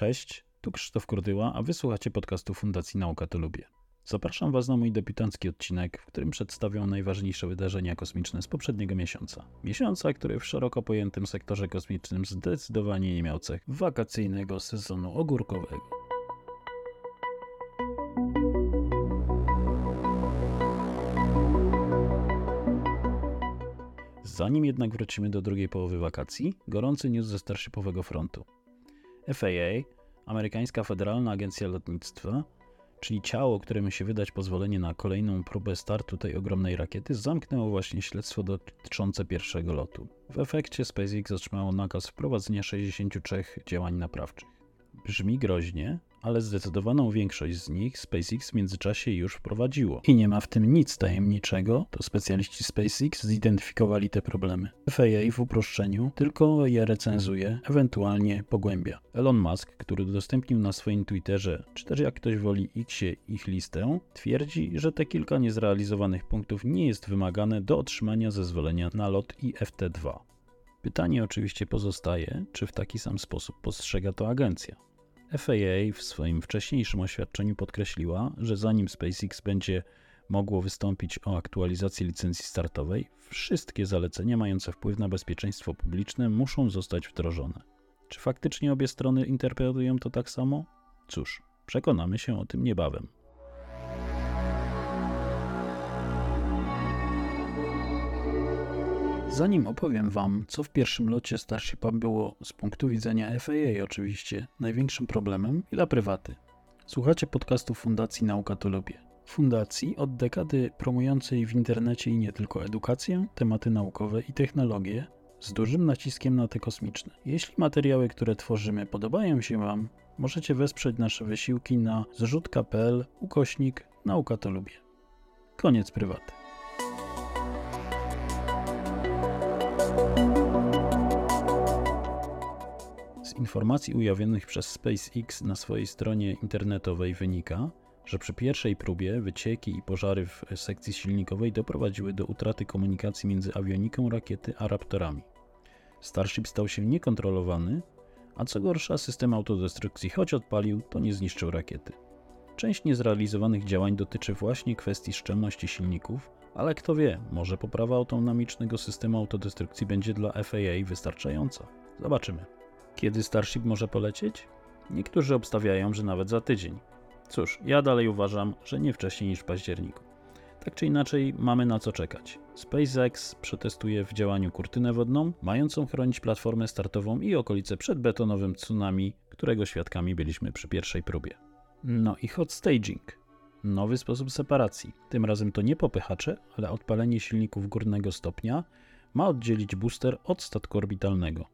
Cześć, tu Krzysztof Kurdyła, a wysłuchacie podcastu Fundacji Nauka to Lubię. Zapraszam Was na mój debiutancki odcinek, w którym przedstawię najważniejsze wydarzenia kosmiczne z poprzedniego miesiąca. Miesiąca, który w szeroko pojętym sektorze kosmicznym zdecydowanie nie miał cech wakacyjnego sezonu ogórkowego. Zanim jednak wrócimy do drugiej połowy wakacji, gorący news ze Starshipowego Frontu. FAA, amerykańska Federalna Agencja Lotnictwa, czyli ciało, które musi wydać pozwolenie na kolejną próbę startu tej ogromnej rakiety, zamknęło właśnie śledztwo dotyczące pierwszego lotu. W efekcie SpaceX otrzymało nakaz wprowadzenia 63 działań naprawczych. Brzmi groźnie, ale zdecydowaną większość z nich SpaceX w międzyczasie już wprowadziło. I nie ma w tym nic tajemniczego, to specjaliści SpaceX zidentyfikowali te problemy. FAA w uproszczeniu tylko je recenzuje, ewentualnie pogłębia. Elon Musk, który udostępnił na swoim Twitterze, czy też jak ktoś woli Xie ich listę, twierdzi, że te kilka niezrealizowanych punktów nie jest wymagane do otrzymania zezwolenia na lot IFT-2. Pytanie oczywiście pozostaje, czy w taki sam sposób postrzega to agencja. FAA w swoim wcześniejszym oświadczeniu podkreśliła, że zanim SpaceX będzie mogło wystąpić o aktualizację licencji startowej, wszystkie zalecenia mające wpływ na bezpieczeństwo publiczne muszą zostać wdrożone. Czy faktycznie obie strony interpretują to tak samo? Cóż, przekonamy się o tym niebawem. Zanim opowiem Wam, co w pierwszym locie Starshipa było z punktu widzenia FAA oczywiście największym problemem i dla prywaty. Słuchacie podcastu Fundacji Nauka to Lubię. Fundacji od dekady promującej w internecie i nie tylko edukację, tematy naukowe i technologie z dużym naciskiem na te kosmiczne. Jeśli materiały, które tworzymy podobają się Wam, możecie wesprzeć nasze wysiłki na zrzutka.pl ukośnik Nauka to Lubię. Koniec prywaty. Z informacji ujawnionych przez SpaceX na swojej stronie internetowej wynika, że przy pierwszej próbie wycieki i pożary w sekcji silnikowej doprowadziły do utraty komunikacji między awioniką rakiety a raptorami. Starship stał się niekontrolowany, a co gorsza, system autodestrukcji, choć odpalił, to nie zniszczył rakiety. Część niezrealizowanych działań dotyczy właśnie kwestii szczelności silników, ale kto wie, może poprawa autonomicznego systemu autodestrukcji będzie dla FAA wystarczająca. Zobaczymy. Kiedy Starship może polecieć? Niektórzy obstawiają, że nawet za tydzień. Cóż, ja dalej uważam, że nie wcześniej niż w październiku. Tak czy inaczej, mamy na co czekać. SpaceX przetestuje w działaniu kurtynę wodną, mającą chronić platformę startową i okolice przed betonowym tsunami, którego świadkami byliśmy przy pierwszej próbie. No i hot staging. Nowy sposób separacji. Tym razem to nie popychacze, ale odpalenie silników górnego stopnia ma oddzielić booster od statku orbitalnego.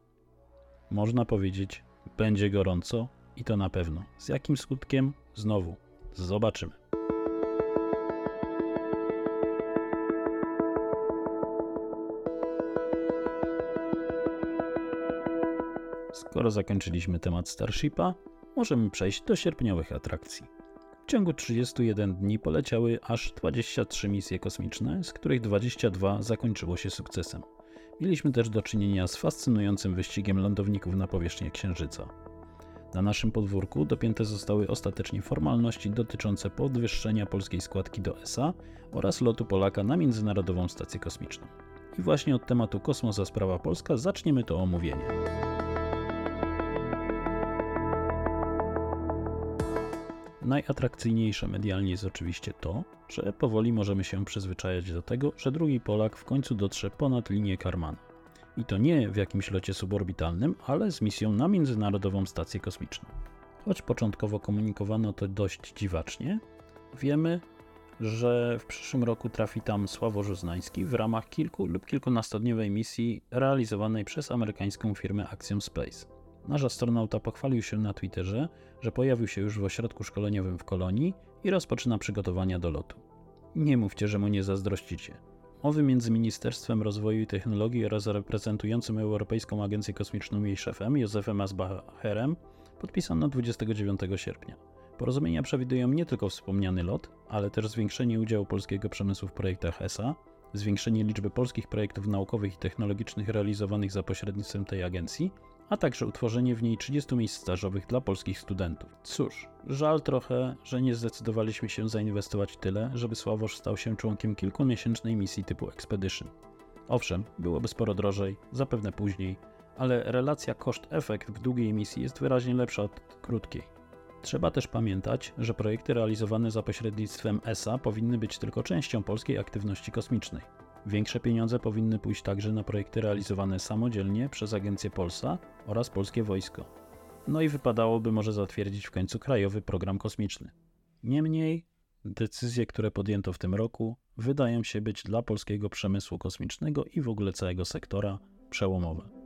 Można powiedzieć, będzie gorąco i to na pewno. Z jakim skutkiem? Znowu, zobaczymy. Skoro zakończyliśmy temat Starshipa, możemy przejść do sierpniowych atrakcji. W ciągu 31 dni poleciały aż 23 misje kosmiczne, z których 22 zakończyło się sukcesem. Mieliśmy też do czynienia z fascynującym wyścigiem lądowników na powierzchnię Księżyca. Na naszym podwórku dopięte zostały ostatecznie formalności dotyczące podwyższenia polskiej składki do ESA oraz lotu Polaka na Międzynarodową Stację Kosmiczną. I właśnie od tematu Kosmosa Sprawa Polska zaczniemy to omówienie. Najatrakcyjniejsze medialnie jest oczywiście to, że powoli możemy się przyzwyczajać do tego, że drugi Polak w końcu dotrze ponad linię Karmana. I to nie w jakimś locie suborbitalnym, ale z misją na Międzynarodową Stację Kosmiczną. Choć początkowo komunikowano to dość dziwacznie, wiemy, że w przyszłym roku trafi tam Sławosz Uznański w ramach kilku lub kilkunastodniowej misji realizowanej przez amerykańską firmę Axiom Space. Nasz astronauta pochwalił się na Twitterze, że pojawił się już w ośrodku szkoleniowym w kolonii i rozpoczyna przygotowania do lotu. Nie mówcie, że mu nie zazdrościcie. Mowy między Ministerstwem Rozwoju i Technologii oraz reprezentującym Europejską Agencję Kosmiczną jej szefem, Józefem Asbacherem, podpisano 29 sierpnia. Porozumienia przewidują nie tylko wspomniany lot, ale też zwiększenie udziału polskiego przemysłu w projektach ESA, zwiększenie liczby polskich projektów naukowych i technologicznych realizowanych za pośrednictwem tej agencji a także utworzenie w niej 30 miejsc stażowych dla polskich studentów. Cóż, żal trochę, że nie zdecydowaliśmy się zainwestować tyle, żeby Sławosz stał się członkiem kilkumiesięcznej misji typu Expedition. Owszem, byłoby sporo drożej, zapewne później, ale relacja koszt-efekt w długiej misji jest wyraźnie lepsza od krótkiej. Trzeba też pamiętać, że projekty realizowane za pośrednictwem ESA powinny być tylko częścią polskiej aktywności kosmicznej. Większe pieniądze powinny pójść także na projekty realizowane samodzielnie przez Agencję Polsa oraz Polskie Wojsko. No i wypadałoby może zatwierdzić w końcu krajowy program kosmiczny. Niemniej, decyzje, które podjęto w tym roku, wydają się być dla polskiego przemysłu kosmicznego i w ogóle całego sektora przełomowe.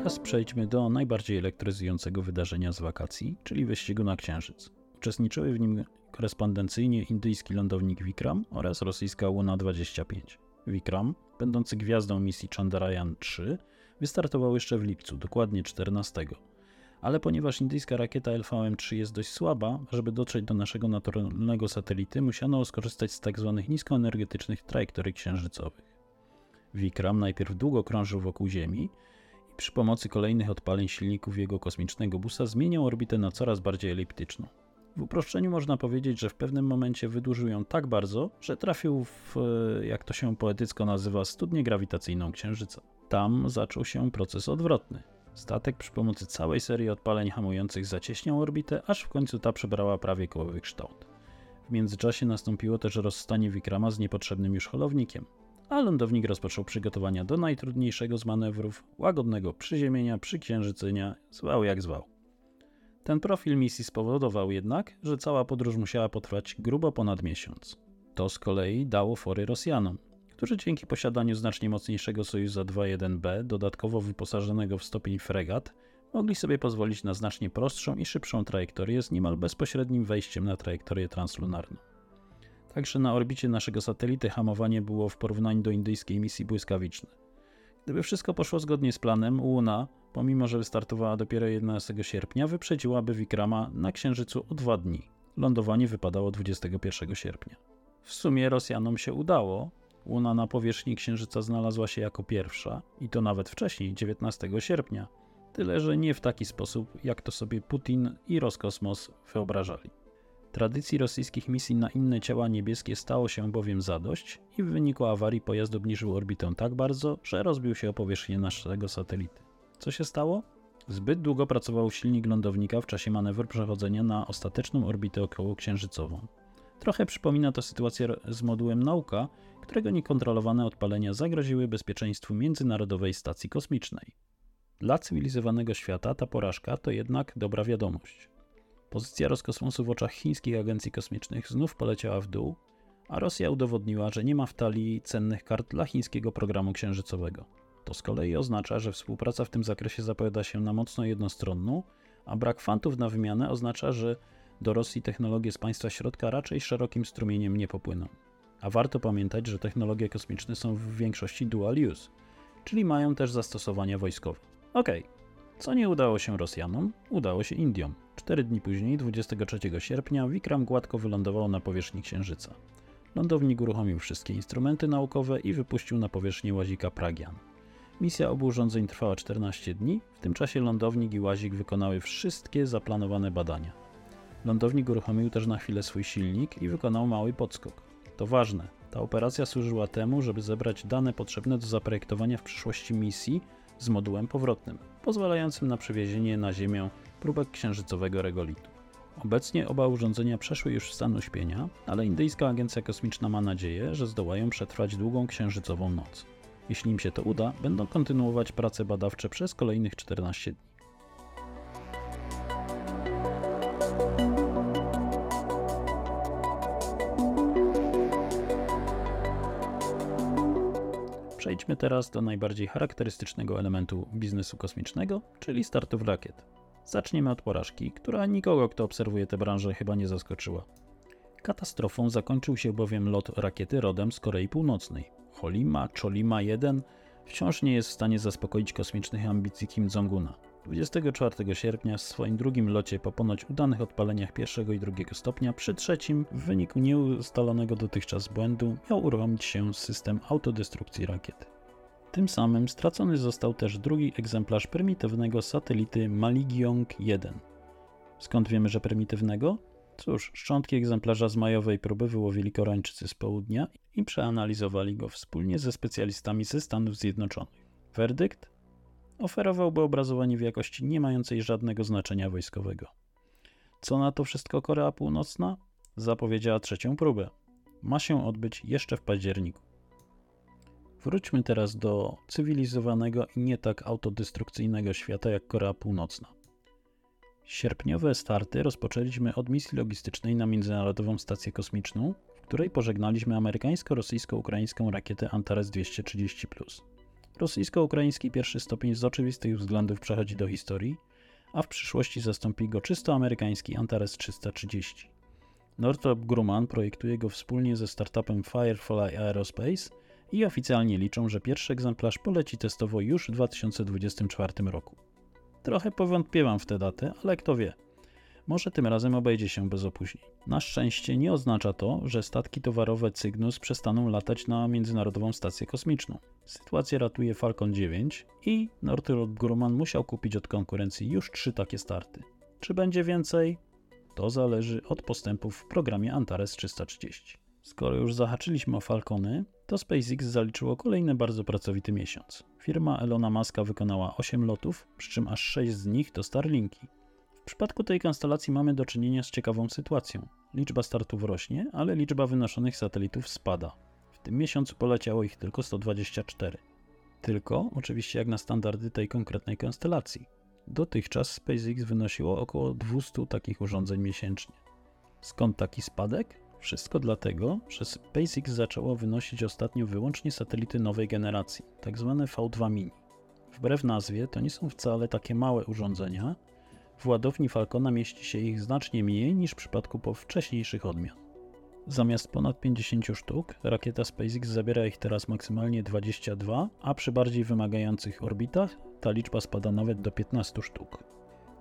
Teraz przejdźmy do najbardziej elektryzującego wydarzenia z wakacji, czyli wyścigu na Księżyc. Uczestniczyły w nim korespondencyjnie indyjski lądownik Vikram oraz rosyjska Luna-25. Vikram, będący gwiazdą misji Chandrayaan-3, wystartował jeszcze w lipcu, dokładnie 14. Ale ponieważ indyjska rakieta LVM-3 jest dość słaba, żeby dotrzeć do naszego naturalnego satelity, musiano skorzystać z tzw. Tak niskoenergetycznych trajektorii księżycowych. Vikram najpierw długo krążył wokół Ziemi, przy pomocy kolejnych odpaleń silników jego kosmicznego busa zmieniał orbitę na coraz bardziej eliptyczną. W uproszczeniu można powiedzieć, że w pewnym momencie wydłużył ją tak bardzo, że trafił w, jak to się poetycko nazywa, studnię grawitacyjną Księżyca. Tam zaczął się proces odwrotny. Statek przy pomocy całej serii odpaleń hamujących zacieśniał orbitę, aż w końcu ta przybrała prawie kołowy kształt. W międzyczasie nastąpiło też rozstanie Wikrama z niepotrzebnym już holownikiem a lądownik rozpoczął przygotowania do najtrudniejszego z manewrów łagodnego przyziemienia, przyksiężycenia, zwał jak zwał. Ten profil misji spowodował jednak, że cała podróż musiała potrwać grubo ponad miesiąc. To z kolei dało fory Rosjanom, którzy dzięki posiadaniu znacznie mocniejszego Sojuza 2.1b, dodatkowo wyposażonego w stopień fregat, mogli sobie pozwolić na znacznie prostszą i szybszą trajektorię z niemal bezpośrednim wejściem na trajektorię translunarną. Także na orbicie naszego satelity hamowanie było w porównaniu do indyjskiej misji błyskawiczne. Gdyby wszystko poszło zgodnie z planem, Luna, pomimo że wystartowała dopiero 11 sierpnia, wyprzedziłaby Vikrama na Księżycu o dwa dni. Lądowanie wypadało 21 sierpnia. W sumie Rosjanom się udało. Luna na powierzchni Księżyca znalazła się jako pierwsza, i to nawet wcześniej, 19 sierpnia. Tyle, że nie w taki sposób, jak to sobie Putin i Roskosmos wyobrażali. Tradycji rosyjskich misji na inne ciała niebieskie stało się bowiem zadość i w wyniku awarii pojazd obniżył orbitę tak bardzo, że rozbił się o powierzchnię naszego satelity. Co się stało? Zbyt długo pracował silnik lądownika w czasie manewru przechodzenia na ostateczną orbitę okołoksiężycową. Trochę przypomina to sytuację z modułem Nauka, którego niekontrolowane odpalenia zagroziły bezpieczeństwu Międzynarodowej Stacji Kosmicznej. Dla cywilizowanego świata ta porażka to jednak dobra wiadomość. Pozycja Roskosmosu w oczach chińskich agencji kosmicznych znów poleciała w dół, a Rosja udowodniła, że nie ma w talii cennych kart dla chińskiego programu księżycowego. To z kolei oznacza, że współpraca w tym zakresie zapowiada się na mocno jednostronną, a brak fantów na wymianę oznacza, że do Rosji technologie z państwa środka raczej szerokim strumieniem nie popłyną. A warto pamiętać, że technologie kosmiczne są w większości dual use, czyli mają też zastosowania wojskowe. Okej, okay. Co nie udało się Rosjanom, udało się Indiom. Cztery dni później, 23 sierpnia, Vikram gładko wylądował na powierzchni Księżyca. Lądownik uruchomił wszystkie instrumenty naukowe i wypuścił na powierzchnię łazika Pragian. Misja obu urządzeń trwała 14 dni, w tym czasie lądownik i łazik wykonały wszystkie zaplanowane badania. Lądownik uruchomił też na chwilę swój silnik i wykonał mały podskok. To ważne, ta operacja służyła temu, żeby zebrać dane potrzebne do zaprojektowania w przyszłości misji z modułem powrotnym, pozwalającym na przewiezienie na Ziemię próbek księżycowego regolitu. Obecnie oba urządzenia przeszły już w stan uśpienia, ale indyjska agencja kosmiczna ma nadzieję, że zdołają przetrwać długą księżycową noc. Jeśli im się to uda, będą kontynuować prace badawcze przez kolejnych 14 dni. Przejdźmy teraz do najbardziej charakterystycznego elementu biznesu kosmicznego, czyli startów rakiet. Zaczniemy od porażki, która nikogo, kto obserwuje tę branżę, chyba nie zaskoczyła. Katastrofą zakończył się bowiem lot rakiety rodem z Korei Północnej. Holima Cholima 1 wciąż nie jest w stanie zaspokoić kosmicznych ambicji Kim Jong-una. 24 sierpnia w swoim drugim locie po ponoć udanych odpaleniach pierwszego i drugiego stopnia, przy trzecim w wyniku nieustalonego dotychczas błędu miał uruchomić się system autodestrukcji rakiet. Tym samym stracony został też drugi egzemplarz prymitywnego satelity Maligiong 1. Skąd wiemy, że prymitywnego? Cóż, szczątki egzemplarza z majowej próby wyłowili Koreańczycy z południa i przeanalizowali go wspólnie ze specjalistami ze Stanów Zjednoczonych. Werdykt? Oferowałby obrazowanie w jakości nie mającej żadnego znaczenia wojskowego. Co na to wszystko Korea Północna? Zapowiedziała trzecią próbę. Ma się odbyć jeszcze w październiku. Wróćmy teraz do cywilizowanego i nie tak autodestrukcyjnego świata jak Korea Północna. Sierpniowe starty rozpoczęliśmy od misji logistycznej na Międzynarodową Stację Kosmiczną, w której pożegnaliśmy amerykańsko-rosyjsko-ukraińską rakietę Antares 230. Rosyjsko-ukraiński pierwszy stopień z oczywistych względów przechodzi do historii, a w przyszłości zastąpi go czysto amerykański Antares 330. Northrop Grumman projektuje go wspólnie ze startupem Firefly Aerospace i oficjalnie liczą, że pierwszy egzemplarz poleci testowo już w 2024 roku. Trochę powątpiewam w tę datę, ale kto wie. Może tym razem obejdzie się bez opóźnień. Na szczęście nie oznacza to, że statki towarowe Cygnus przestaną latać na Międzynarodową Stację Kosmiczną. Sytuację ratuje Falcon 9 i Northrop Grumman musiał kupić od konkurencji już trzy takie starty. Czy będzie więcej? To zależy od postępów w programie Antares 330. Skoro już zahaczyliśmy o Falcony, to SpaceX zaliczyło kolejny bardzo pracowity miesiąc. Firma Elona Muska wykonała 8 lotów, przy czym aż 6 z nich to Starlinki. W przypadku tej konstelacji mamy do czynienia z ciekawą sytuacją. Liczba startów rośnie, ale liczba wynoszonych satelitów spada. W tym miesiącu poleciało ich tylko 124. Tylko, oczywiście jak na standardy tej konkretnej konstelacji. Dotychczas SpaceX wynosiło około 200 takich urządzeń miesięcznie. Skąd taki spadek? Wszystko dlatego, że SpaceX zaczęło wynosić ostatnio wyłącznie satelity nowej generacji, tzw. Tak V2 Mini. Wbrew nazwie, to nie są wcale takie małe urządzenia. W ładowni Falcona mieści się ich znacznie mniej niż w przypadku po wcześniejszych odmian. Zamiast ponad 50 sztuk, rakieta SpaceX zabiera ich teraz maksymalnie 22, a przy bardziej wymagających orbitach ta liczba spada nawet do 15 sztuk.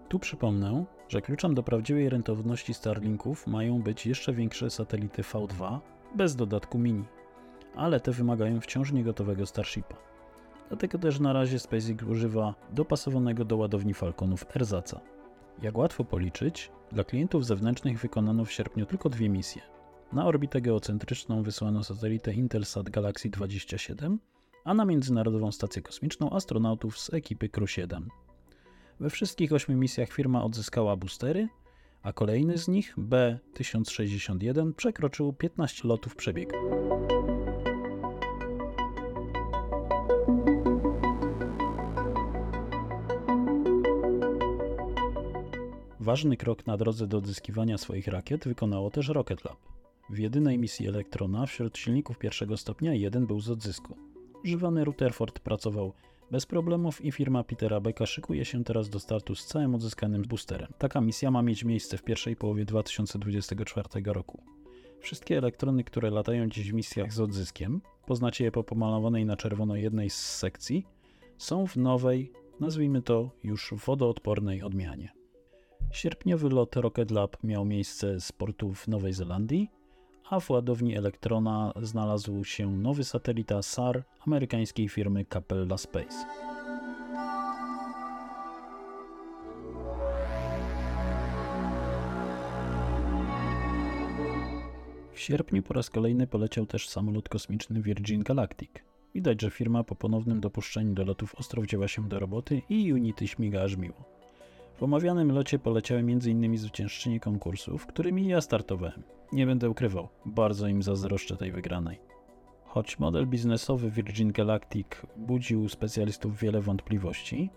Tu przypomnę, że kluczem do prawdziwej rentowności Starlinków mają być jeszcze większe satelity V2 bez dodatku mini, ale te wymagają wciąż niegotowego Starshipa. Dlatego też na razie SpaceX używa dopasowanego do ładowni Falconów erzaca. Jak łatwo policzyć, dla klientów zewnętrznych wykonano w sierpniu tylko dwie misje. Na orbitę geocentryczną wysłano satelitę Intelsat Galaxy 27, a na Międzynarodową Stację Kosmiczną astronautów z ekipy Crew 7. We wszystkich ośmiu misjach firma odzyskała boostery, a kolejny z nich, B-1061, przekroczył 15 lotów przebiegu. Ważny krok na drodze do odzyskiwania swoich rakiet wykonało też Rocket Lab. W jedynej misji Elektrona wśród silników pierwszego stopnia jeden był z odzysku. Używany Rutherford pracował bez problemów i firma Petera Becka szykuje się teraz do startu z całym odzyskanym boosterem. Taka misja ma mieć miejsce w pierwszej połowie 2024 roku. Wszystkie elektrony, które latają dziś w misjach z odzyskiem, poznacie je po pomalowanej na czerwono jednej z sekcji, są w nowej, nazwijmy to już wodoodpornej odmianie. Sierpniowy lot Rocket Lab miał miejsce z portu w Nowej Zelandii, a w ładowni Elektrona znalazł się nowy satelita SAR amerykańskiej firmy Capella Space. W sierpniu po raz kolejny poleciał też samolot kosmiczny Virgin Galactic. Widać, że firma po ponownym dopuszczeniu do lotów ostro wzięła się do roboty i unity śmiga aż miło. W omawianym locie poleciały m.in. zwyciężczynie konkursu, w którym ja startowałem. Nie będę ukrywał, bardzo im zazdroszczę tej wygranej. Choć model biznesowy Virgin Galactic budził specjalistów wiele wątpliwości,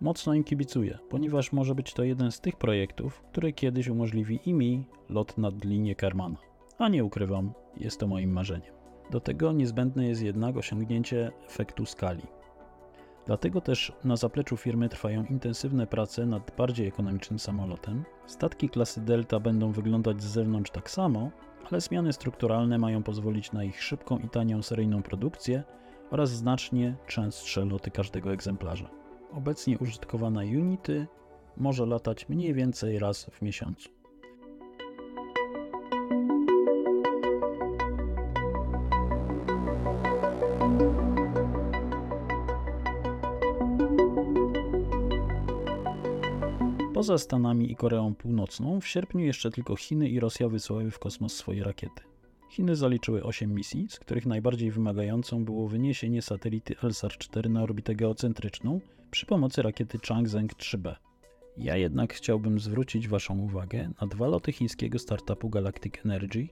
mocno im kibicuję, ponieważ może być to jeden z tych projektów, który kiedyś umożliwi i mi lot nad linię Karmana. A nie ukrywam, jest to moim marzeniem. Do tego niezbędne jest jednak osiągnięcie efektu skali. Dlatego też na zapleczu firmy trwają intensywne prace nad bardziej ekonomicznym samolotem. Statki klasy Delta będą wyglądać z zewnątrz tak samo, ale zmiany strukturalne mają pozwolić na ich szybką i tanią seryjną produkcję oraz znacznie częstsze loty każdego egzemplarza. Obecnie użytkowana Unity może latać mniej więcej raz w miesiącu. Poza Stanami i Koreą Północną, w sierpniu jeszcze tylko Chiny i Rosja wysłały w kosmos swoje rakiety. Chiny zaliczyły 8 misji, z których najbardziej wymagającą było wyniesienie satelity LSAR-4 na orbitę geocentryczną przy pomocy rakiety Changzheng 3B. Ja jednak chciałbym zwrócić Waszą uwagę na dwa loty chińskiego startupu Galactic Energy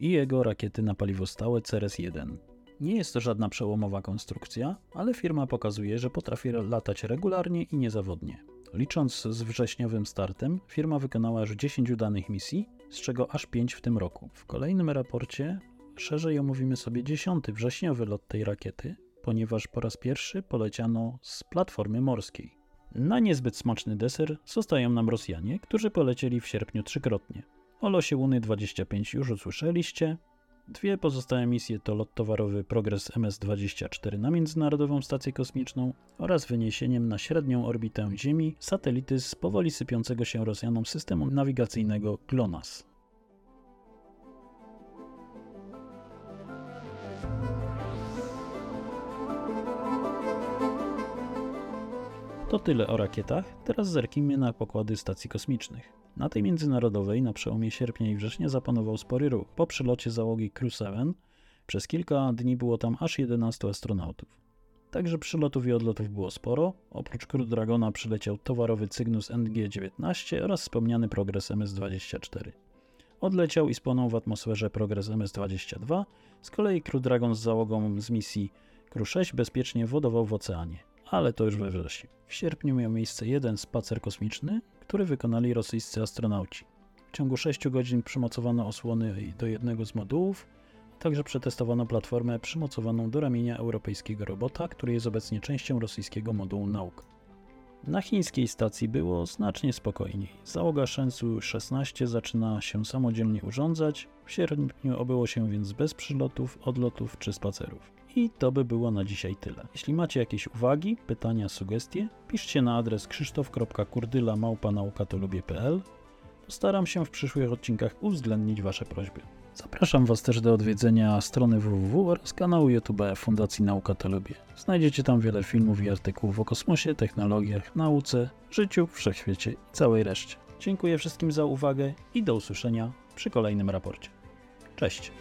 i jego rakiety na paliwo stałe Ceres-1. Nie jest to żadna przełomowa konstrukcja, ale firma pokazuje, że potrafi latać regularnie i niezawodnie. Licząc z wrześniowym startem, firma wykonała już 10 udanych misji, z czego aż 5 w tym roku. W kolejnym raporcie szerzej omówimy sobie 10 wrześniowy lot tej rakiety, ponieważ po raz pierwszy poleciano z platformy morskiej. Na niezbyt smaczny deser zostają nam Rosjanie, którzy polecieli w sierpniu trzykrotnie. O losie Łuny 25 już usłyszeliście, Dwie pozostałe misje to lot towarowy Progress MS-24 na Międzynarodową Stację Kosmiczną oraz wyniesieniem na średnią orbitę Ziemi satelity z powoli sypiącego się Rosjanom systemu nawigacyjnego GLONASS. To tyle o rakietach, teraz zerknijmy na pokłady stacji kosmicznych. Na tej międzynarodowej na przełomie sierpnia i września zapanował spory ruch. Po przylocie załogi Crew 7 przez kilka dni było tam aż 11 astronautów. Także przylotów i odlotów było sporo. Oprócz Crew Dragona przyleciał towarowy Cygnus NG-19 oraz wspomniany Progress MS-24. Odleciał i spłonął w atmosferze Progress MS-22, z kolei Crew Dragon z załogą z misji Crew 6 bezpiecznie wodował w oceanie ale to już we wrześniu. W sierpniu miał miejsce jeden spacer kosmiczny, który wykonali rosyjscy astronauci. W ciągu 6 godzin przymocowano osłony do jednego z modułów, a także przetestowano platformę przymocowaną do ramienia europejskiego robota, który jest obecnie częścią rosyjskiego modułu nauk. Na chińskiej stacji było znacznie spokojniej. Załoga Shenzhou 16 zaczyna się samodzielnie urządzać, w sierpniu obyło się więc bez przylotów, odlotów czy spacerów. I to by było na dzisiaj tyle. Jeśli macie jakieś uwagi, pytania, sugestie, piszcie na adres krzysztof.kurdyla.małpanaukatolubię.pl Postaram się w przyszłych odcinkach uwzględnić Wasze prośby. Zapraszam Was też do odwiedzenia strony www oraz kanału YouTube Fundacji Nauka to Lubię. Znajdziecie tam wiele filmów i artykułów o kosmosie, technologiach, nauce, życiu, wszechświecie i całej reszcie. Dziękuję wszystkim za uwagę i do usłyszenia przy kolejnym raporcie. Cześć!